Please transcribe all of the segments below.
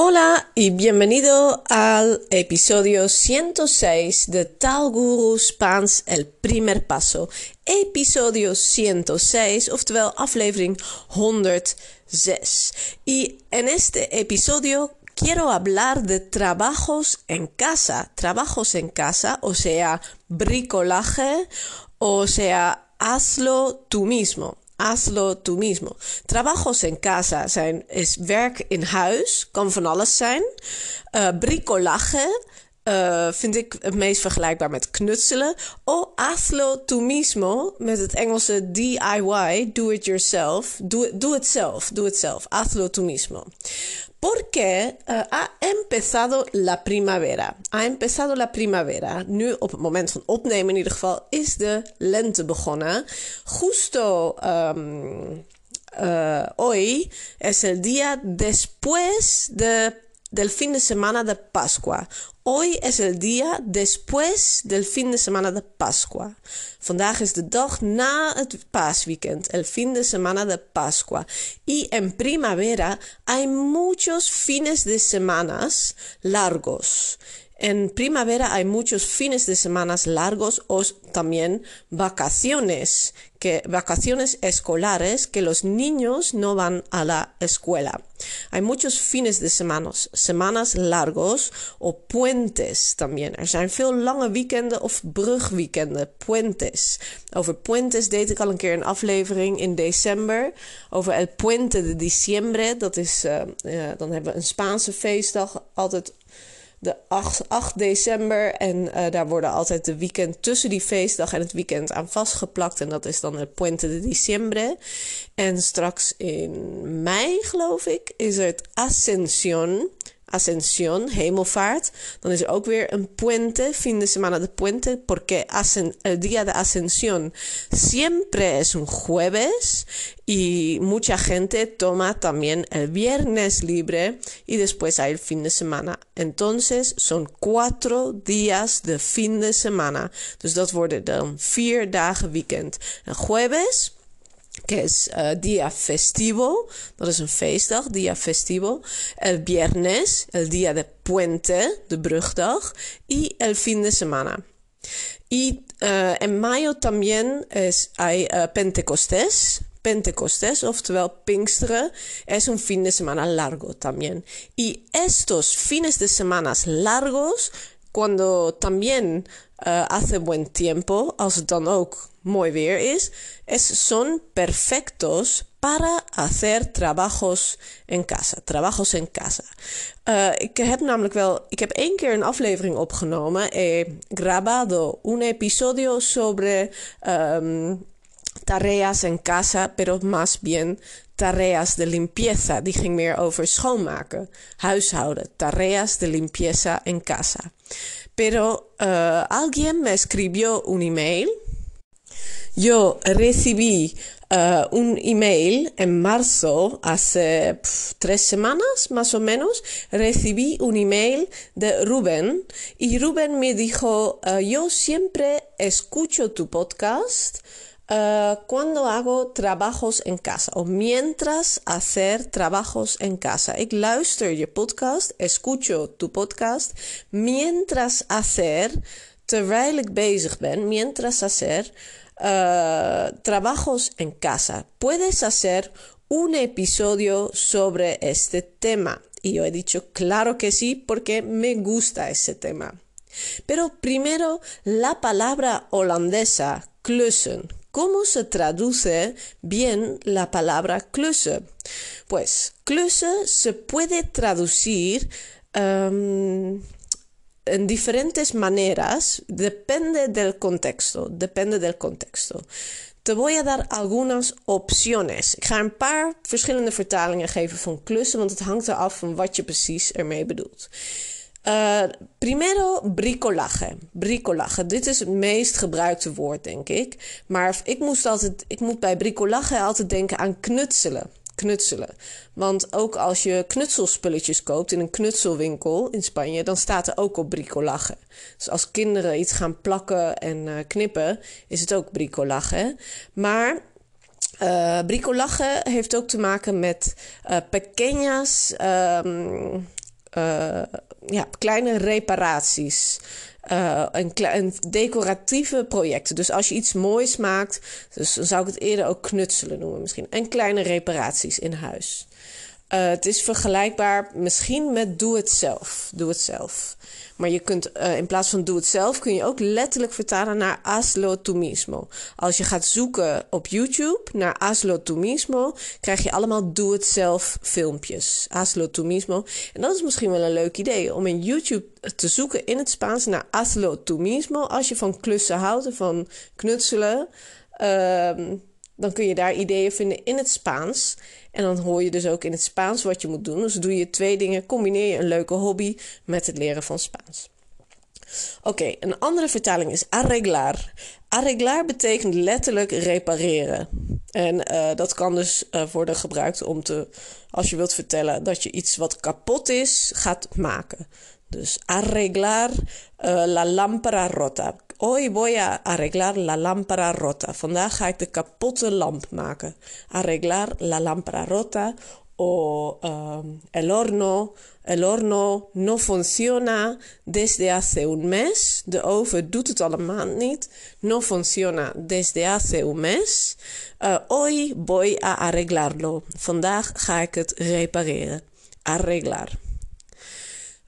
Hola y bienvenido al episodio 106 de Tal Guru Spaans El Primer Paso. Episodio 106, oftewel aflevering 106. Y en este episodio quiero hablar de trabajos en casa. Trabajos en casa, o sea, bricolaje, o sea, hazlo tú mismo. Hazlo tú mismo. Trabajos en casa zijn, is werk in huis, kan van alles zijn. Uh, bricolage uh, vind ik het meest vergelijkbaar met knutselen. O hazlo tú mismo, met het Engelse DIY, do it yourself. Doe do it zelf, doe het zelf. Hazlo tú mismo. Porque uh, ha empezado la primavera. Ha empezado la primavera. Nu, op het moment van opnemen in ieder geval, is de lente begonnen. Justo um, uh, hoy es el día después de del fin de semana de Pascua. Hoy es el día después del fin de semana de Pascua. Vandaag is de dag na het el fin de semana de Pascua. Y en primavera hay muchos fines de semanas largos. En primavera hay muchos fines de semanas largos o también vacaciones, que vacaciones escolares que los niños no van a la escuela. Hay muchos fines de semanas, semanas largos o puentes también. Er zijn veel lange weekenden of brugweekenden, puentes. Over puentes deed ik al een keer een aflevering in december. Over el puente de diciembre, dat is, uh, uh, dan hebben we een Spaanse feestdag altijd de 8, 8 december. En uh, daar worden altijd de weekend tussen die feestdag en het weekend aan vastgeplakt. En dat is dan het Puente de Diciembre. En straks in mei, geloof ik, is het Ascension. Ascensión, hemelvaart. Dan is er ook weer puente, fin de semana de puente, porque hacen, el día de ascensión siempre es un jueves y mucha gente toma también el viernes libre y después hay el fin de semana. Entonces son cuatro días de fin de semana. Dus dat worden dan vier dagen weekend. Een jueves que es uh, día festivo, dat is een feestdag, día festivo. El viernes, el día de puente, de brugdag. Y el fin de semana. Y uh, en mayo también es, hay uh, Pentecostés. Pentecostés, oftewel Pinksteren, es un fin de semana largo también. Y estos fines de semanas largos, cuando también uh, hace buen tiempo, als dan ook mooi weer is, es, son perfectos para hacer trabajos en casa. Trabajos en casa. Uh, ik heb namelijk wel, ik heb één keer een aflevering opgenomen, he grabado un episodio sobre um, tareas en casa, pero más bien tareas de limpieza. Die ging meer over schoonmaken, huishouden. Tareas de limpieza en casa. Pero uh, alguien me escribió un email Yo recibí uh, un email en marzo, hace tres semanas más o menos, recibí un email de Rubén y Rubén me dijo, uh, yo siempre escucho tu podcast. Uh, cuando hago trabajos en casa o mientras hacer trabajos en casa. Ik luister je podcast, escucho tu podcast mientras hacer, terwijl ik bezig ben, mientras hacer uh, trabajos en casa. Puedes hacer un episodio sobre este tema. Y yo he dicho, claro que sí, porque me gusta ese tema. Pero primero, la palabra holandesa, klussen. ¿Cómo se traduce bien la palabra klussen? Pues, klussen se puede traducir um, en diferentes maneras, depende del contexto, depende del contexto. Te voy a dar algunas opciones. Ik ga een paar verschillende vertalingen geven van klussen, want het hangt eraf van wat je precies ermee bedoelt. Uh, primero, bricolage. Bricolage. Dit is het meest gebruikte woord, denk ik. Maar ik, moest altijd, ik moet bij bricolage altijd denken aan knutselen knutselen. Want ook als je knutselspulletjes koopt in een knutselwinkel in Spanje, dan staat er ook op bricolage. Dus als kinderen iets gaan plakken en uh, knippen, is het ook bricolage. Maar uh, heeft ook te maken met uh, pequeñas. Um, eh, ja, kleine reparaties. Uh, en, en, decoratieve projecten. Dus als je iets moois maakt, dus dan zou ik het eerder ook knutselen noemen misschien. En kleine reparaties in huis. Uh, het is vergelijkbaar misschien met doe het zelf. Doe het zelf. Maar je kunt uh, in plaats van doe het zelf, kun je ook letterlijk vertalen naar hazlo tu mismo. Als je gaat zoeken op YouTube naar hazlo tu mismo, krijg je allemaal doe het zelf filmpjes. Hazlo tu mismo. En dat is misschien wel een leuk idee om in YouTube te zoeken in het Spaans naar hazlo tu mismo. Als je van klussen houdt en van knutselen. Uh, dan kun je daar ideeën vinden in het Spaans. En dan hoor je dus ook in het Spaans wat je moet doen. Dus doe je twee dingen, combineer je een leuke hobby met het leren van Spaans. Oké, een andere vertaling is arreglar. Arreglar betekent letterlijk repareren. En uh, dat kan dus uh, worden gebruikt om te, als je wilt vertellen dat je iets wat kapot is, gaat maken. Dus arreglar uh, la lámpara rota. Hoy voy a arreglar la lámpara rota. Vandaag ga ik de kapotte lamp maken. Arreglar la lámpara rota. O um, el horno. El horno no funciona desde hace un mes. De oven doet het al een maand niet. No funciona desde hace un mes. Hoy voy a arreglarlo. Vandaag ga ik het repareren. Arreglar.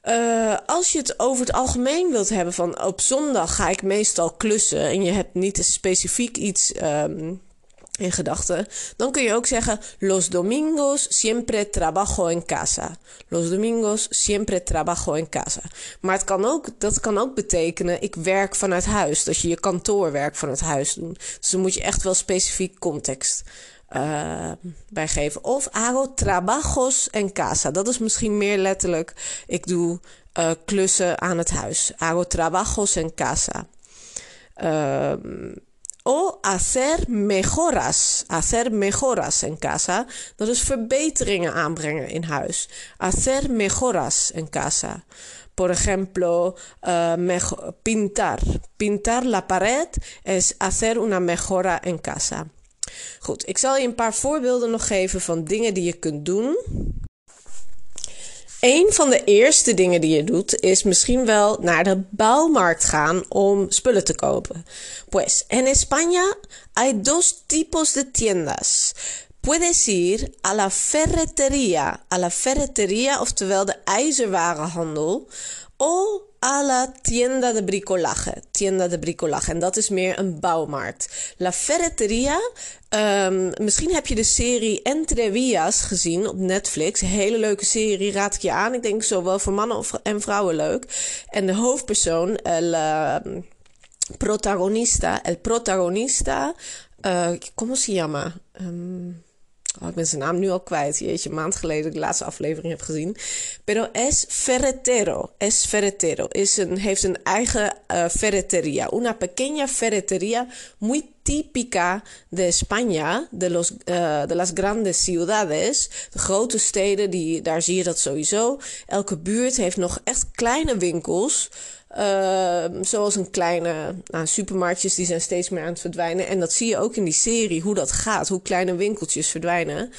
Uh, als je het over het algemeen wilt hebben van op zondag ga ik meestal klussen en je hebt niet specifiek iets um, in gedachten, dan kun je ook zeggen los domingos siempre trabajo en casa. Los domingos siempre trabajo en casa. Maar het kan ook, dat kan ook betekenen ik werk vanuit huis, dat je je kantoorwerk vanuit huis doet. Dus dan moet je echt wel specifiek context uh, bijgeven. Of hago trabajos en casa. Dat is misschien meer letterlijk. Ik doe uh, klussen aan het huis. Hago trabajos en casa. Uh, o hacer mejoras. Hacer mejoras en casa. Dat is verbeteringen aanbrengen in huis. Hacer mejoras en casa. Por ejemplo, uh, pintar. Pintar la pared es hacer una mejora en casa. Goed, ik zal je een paar voorbeelden nog geven van dingen die je kunt doen. Een van de eerste dingen die je doet is misschien wel naar de bouwmarkt gaan om spullen te kopen. Pues en España hay dos tipos de tiendas. Puedes ir a la ferretería, a la ferretería, oftewel de ijzerwarenhandel, o a la tienda de bricolaje. Tienda de bricolaje. En dat is meer een bouwmarkt. La Ferreteria. Um, misschien heb je de serie Entre Vias gezien op Netflix. hele leuke serie, raad ik je aan. Ik denk zowel voor mannen en vrouwen leuk. En de hoofdpersoon, el uh, protagonista, el protagonista, uh, ¿cómo se llama? Um, Oh, ik ben zijn naam nu al kwijt. Jeetje, een maand geleden ik de laatste aflevering heb gezien. Pero es ferretero. Es ferretero. Is een, heeft een eigen uh, ferreteria. Una pequeña ferreteria muy típica de España, de, los, uh, de las grandes ciudades. De grote steden, die, daar zie je dat sowieso. Elke buurt heeft nog echt kleine winkels. Uh, zoals een kleine nou, supermarktjes, die zijn steeds meer aan het verdwijnen. En dat zie je ook in die serie, hoe dat gaat. Hoe kleine winkeltjes verdwijnen.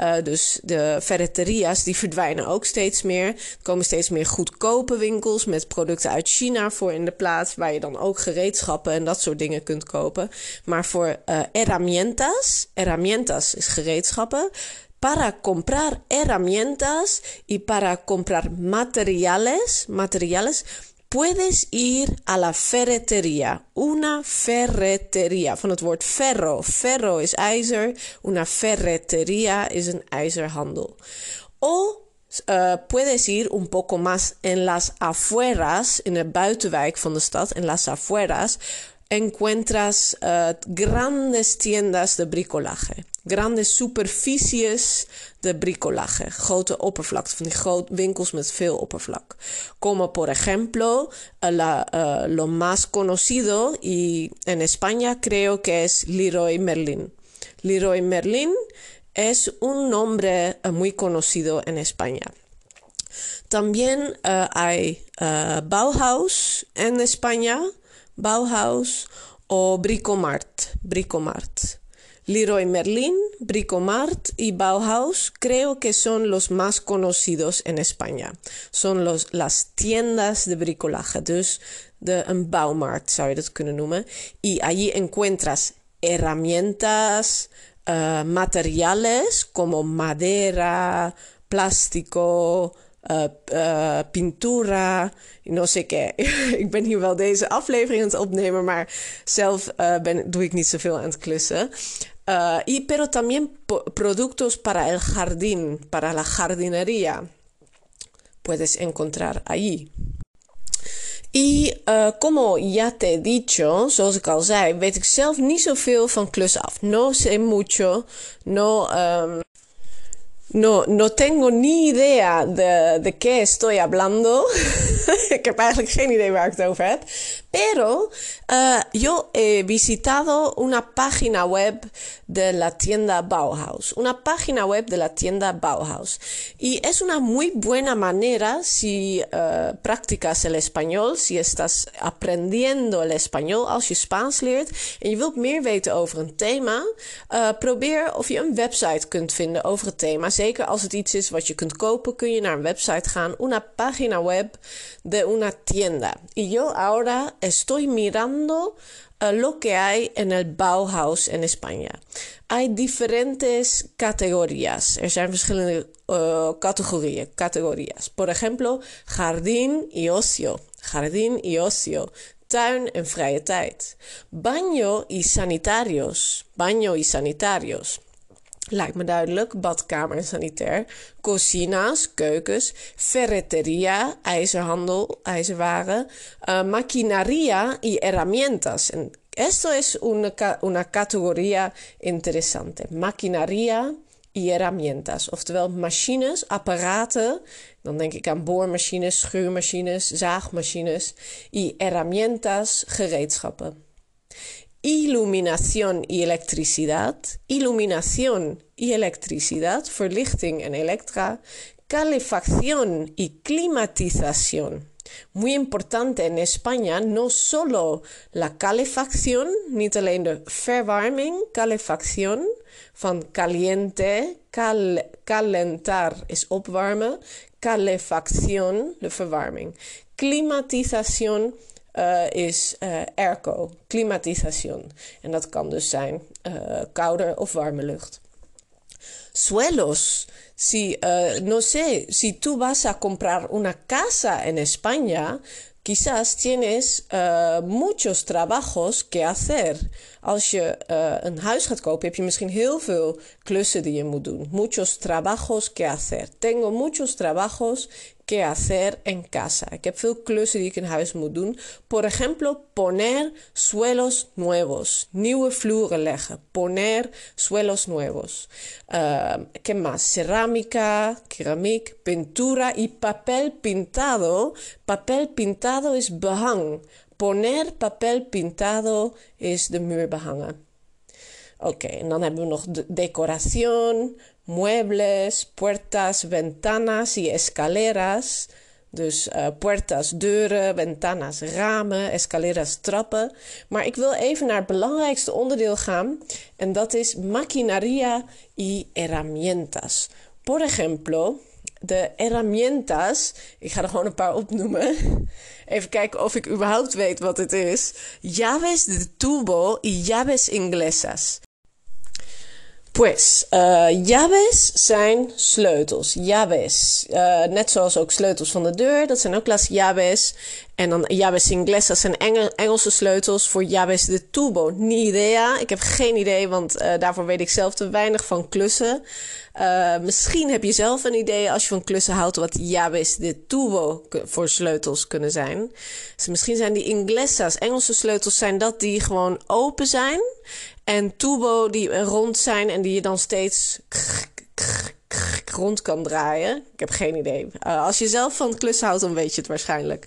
Uh, dus de ferreteria's, die verdwijnen ook steeds meer. Er komen steeds meer goedkope winkels met producten uit China voor in de plaats. Waar je dan ook gereedschappen en dat soort dingen kunt kopen. Maar voor uh, herramientas, herramientas is gereedschappen para comprar herramientas y para comprar materiales, materiales Puedes ir a la ferretería. Una ferretería. Van het woord ferro. Ferro is ijzer. Una ferretería is een ijzerhandel. O uh, puedes ir un poco más en las afueras. In de buitenwijk van de stad. En las afueras. Encuentras uh, grandes tiendas de bricolaje grandes superficies de bricolaje. Grote oppervlakte, van die grote winkels met veel oppervlak. Como por ejemplo, la, uh, lo más conocido y en España creo que es Leroy Merlin. Leroy Merlin es un nombre muy conocido en España. También uh, hay Bauhaus en España, Bauhaus o Bricomart, Bricomart. Leroy Merlin, Bricomart y Bauhaus creo que son los más conocidos en España. Son los, las tiendas de bricolaje, de een. Y allí encuentras herramientas, uh, materiales como madera, plástico, uh, uh, pintura, no sé qué. ik ben hier wel deze aflevering aan het opnemen, maar zelf ben, doe ik niet zoveel aan het klussen. y pero también productos para el jardín, para la jardinería. Puedes encontrar allí. Y como ya te he dicho, zoals ik al zei, weet ik zelf niet zoveel van klus af. No sé mucho, no, um, no, no tengo ni idea de, de qué estoy hablando. ik heb eigenlijk geen idee waar ik het over heb. Pero uh, yo he visitado una página web de la tienda Bauhaus. Una página web de la tienda Bauhaus. Y es una muy buena manera si uh, practicas el español, si estás aprendiendo el español als je Spaans leert en je wilt meer weten over een thema. Uh, probeer of je een website kunt vinden over het thema. Zeker als het iets is wat je kunt kopen, kun je naar een website gaan. Una página web de una tienda. Y yo ahora estoy mirando uh, lo que hay en el Bauhaus en España. Hay diferentes categorías. Er zijn verschillende uh, categorieën, categorías. Por ejemplo, jardín y ocio. Jardín y ocio. Tuin en vrije tijd. Baño y sanitarios. Baño y sanitarios. Lijkt me duidelijk. Badkamer en sanitair. Cocinas, keukens. Ferreteria, ijzerhandel, ijzerwaren. Uh, maquinaria y herramientas. En esto es una, una categoría interesante. Maquinaria y herramientas. Oftewel machines, apparaten. Dan denk ik aan boormachines, schuurmachines, zaagmachines. Y herramientas, gereedschappen. Iluminación y electricidad. Iluminación y electricidad. Verlichting en elektra. Calefacción y climatización. Muy importante en España, no solo la calefacción, niet de verwarming, calefacción, van caliente, cal, calentar is opwarmen, calefacción, de verwarming. Climatización uh, is uh, airco, klimatisación. En dat kan dus zijn uh, koude of warme lucht. Suelos. Si, no sé, si tú vas a comprar una casa en España, quizás tienes muchos trabajos que hacer. Als je een huis gaat kopen, heb je misschien heel veel klussen die je moet doen. Muchos trabajos que hacer. Tengo muchos trabajos que hacer en casa. Ik heb veel klussen die ik in huis moet doen. Por ejemplo, poner suelos nuevos. Nieuwe vloeren leggen. Poner suelos nuevos. Uh, ¿Qué más? Cerámica, keramiek, pintura y papel pintado. Papel pintado is behang. Poner papel pintado is de muur behangen. Oké, okay, en dan hebben nog de muebles, puertas, ventanas y escaleras. Dus uh, puertas, deuren, ventanas, ramen, escaleras, trappen. Maar ik wil even naar het belangrijkste onderdeel gaan. En dat is maquinaria y herramientas. Por ejemplo, de herramientas. Ik ga er gewoon een paar opnoemen. Even kijken of ik überhaupt weet wat het is. Llaves de tubo y llaves inglesas. Pues, uh, zijn sleutels. Llaves. Uh, net zoals ook sleutels van de deur. Dat zijn ook las llaves. En dan llaves inglesas zijn Engel, Engelse sleutels voor llaves de tubo. Ni idea. Ik heb geen idee, want uh, daarvoor weet ik zelf te weinig van klussen. misschien heb je zelf een idee als je van klussen houdt wat llaves de tubo voor sleutels kunnen zijn. Dus misschien zijn die inglesas, Engelse sleutels, zijn dat die gewoon open zijn. En tubo die rond zijn en die je dan steeds rond kan draaien. Ik heb geen idee. Uh, als je zelf van klus houdt, dan weet je het waarschijnlijk.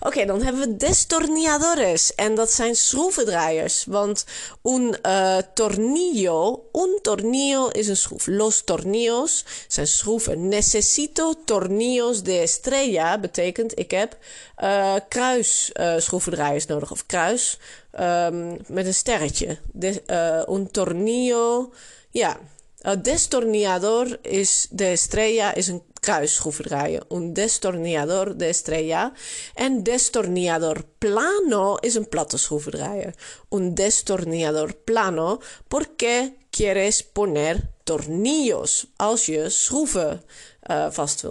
Oké, dan hebben we destornilladores. En dat zijn schroevendraaiers. Want un uh, tornillo, un tornillo is een schroef. Los tornillos zijn schroeven. Necesito tornillos de estrella betekent ik heb uh, kruisschroevendraaiers nodig. Of kruis um, met een sterretje. De, un tornillo, ja... El destornillador is de estrella is een kruisschroevendraaier. Un destornillador de estrella. En destornillador plano is een platte schroevendraaier. Un destornillador plano porque quieres poner tornillos als je schroeven uh, vast.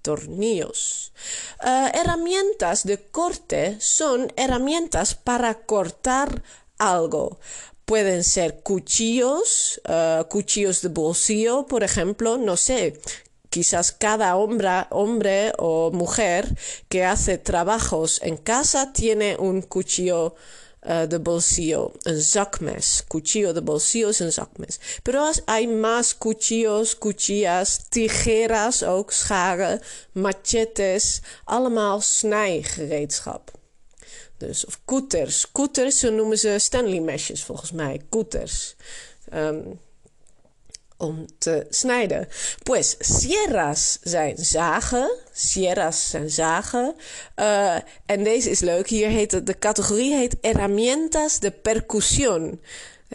Tornillos. Uh, herramientas de corte son herramientas para cortar algo. Pueden ser cuchillos, uh, cuchillos de bolsillo, por ejemplo, no sé, quizás cada hombre, hombre o mujer que hace trabajos en casa tiene un cuchillo uh, de bolsillo, un zakmes. Cuchillo de bolsillo es un zakmes. Pero hay más cuchillos, cuchillas, tijeras ook, machetes, allemaal snijgereedschap. Dus, of koeters. Koeters, zo noemen ze Stanley meshes volgens mij. Koeters. Um, om te snijden. Pues, sierras zijn zagen. Sierras zijn zagen. Uh, en deze is leuk. Hier heet de categorie heet herramientas de percusión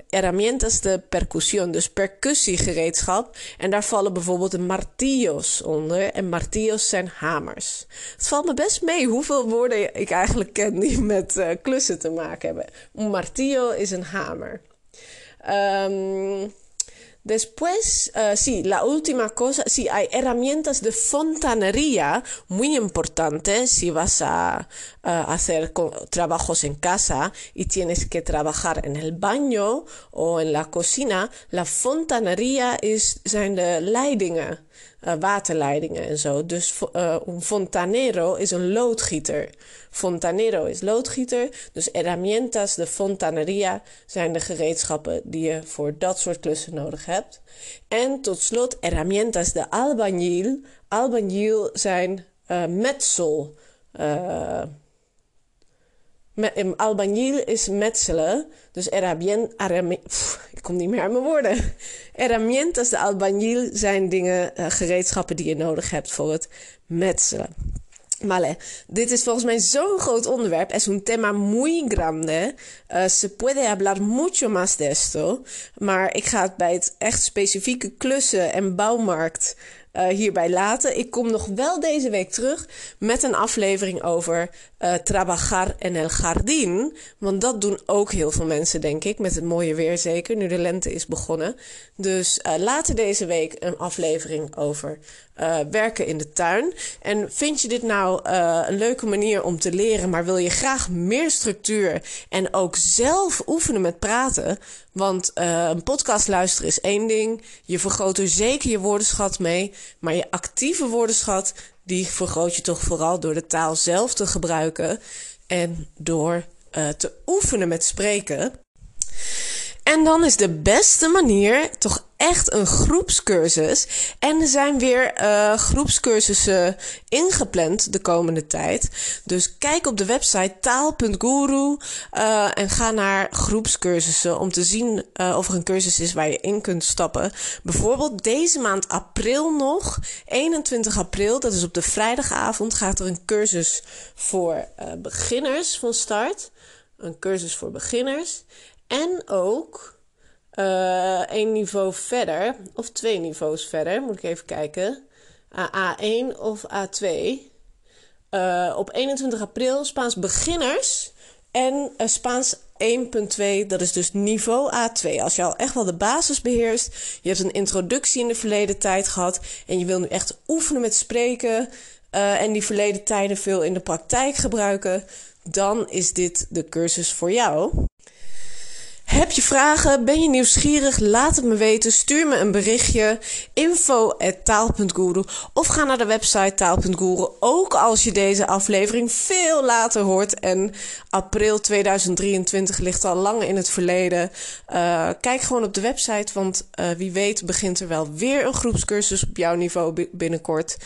herramientas de percusión, dus percussiegereedschap. En daar vallen bijvoorbeeld de martillos onder. En martillos zijn hamers. Het valt me best mee hoeveel woorden ik eigenlijk ken die met uh, klussen te maken hebben. Martillo is een hamer. Um, Después, uh, sí, la última cosa, sí, hay herramientas de fontanería muy importantes si vas a hacer trabajos en casa y tienes que trabajar en el baño o en la cocina. La fontanería is, zijn de leidingen, uh, waterleidingen en zo. Dus een fontanero is een loodgieter. Fontanero is loodgieter. Dus herramientas de fontaneria zijn de gereedschappen die je voor dat soort klussen nodig hebt. En tot slot herramientas de albañil. Albañil zijn uh, metsel. Me, is metselen. Dus herramientas... Ik kom niet meer aan mijn woorden. Herramientas de albañil zijn dingen, uh, gereedschappen die je nodig hebt voor het metselen. Vale, dit is volgens mij zo'n groot onderwerp. Es un tema muy grande. Uh, se puede hablar mucho más de esto. Maar ik ga het bij het echt specifieke klussen en bouwmarkt uh, hierbij laten. Ik kom nog wel deze week terug met een aflevering over uh, trabajar en el jardín. Want dat doen ook heel veel mensen, denk ik. Met het mooie weer zeker, nu de lente is begonnen. Dus uh, later deze week een aflevering over uh, werken in de tuin. En vind je dit nou uh, een leuke manier om te leren, maar wil je graag meer structuur en ook zelf oefenen met praten? Want uh, een podcast luisteren is één ding. Je vergroot er zeker je woordenschat mee. Maar je actieve woordenschat, die vergroot je toch vooral door de taal zelf te gebruiken en door te oefenen met spreken. En dan is de beste manier toch echt een groepscursus. En er zijn weer uh, groepscursussen ingepland de komende tijd. Dus kijk op de website taal.guru uh, en ga naar groepscursussen om te zien uh, of er een cursus is waar je in kunt stappen. Bijvoorbeeld deze maand april nog, 21 april, dat is op de vrijdagavond, gaat er een cursus voor beginners van start. Een cursus voor beginners. En ook uh, één niveau verder, of twee niveaus verder, moet ik even kijken. A1 of A2. Uh, op 21 april Spaans beginners en Spaans 1.2, dat is dus niveau A2. Als je al echt wel de basis beheerst, je hebt een introductie in de verleden tijd gehad en je wil nu echt oefenen met spreken en die verleden tijden veel in de praktijk gebruiken, dan is dit de cursus voor jou. Heb je vragen? Ben je nieuwsgierig? Laat het me weten. Stuur me een berichtje. info.taal.guru Of ga naar de website taal.guru. Ook als je deze aflevering veel later hoort. En april 2023 ligt al lang in het verleden. Uh, kijk gewoon op de website. Want uh, wie weet begint er wel weer een groepscursus op jouw niveau binnenkort.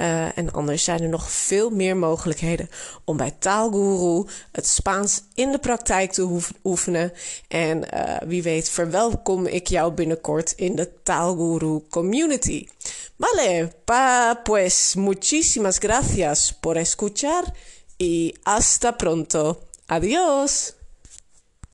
Uh, en anders zijn er nog veel meer mogelijkheden om bij Taalguru het Spaans in de praktijk te oefenen. En uh, wie weet verwelkom ik jou binnenkort in de Taalguru community. Vale, pa, pues muchísimas gracias por escuchar y hasta pronto. Adiós.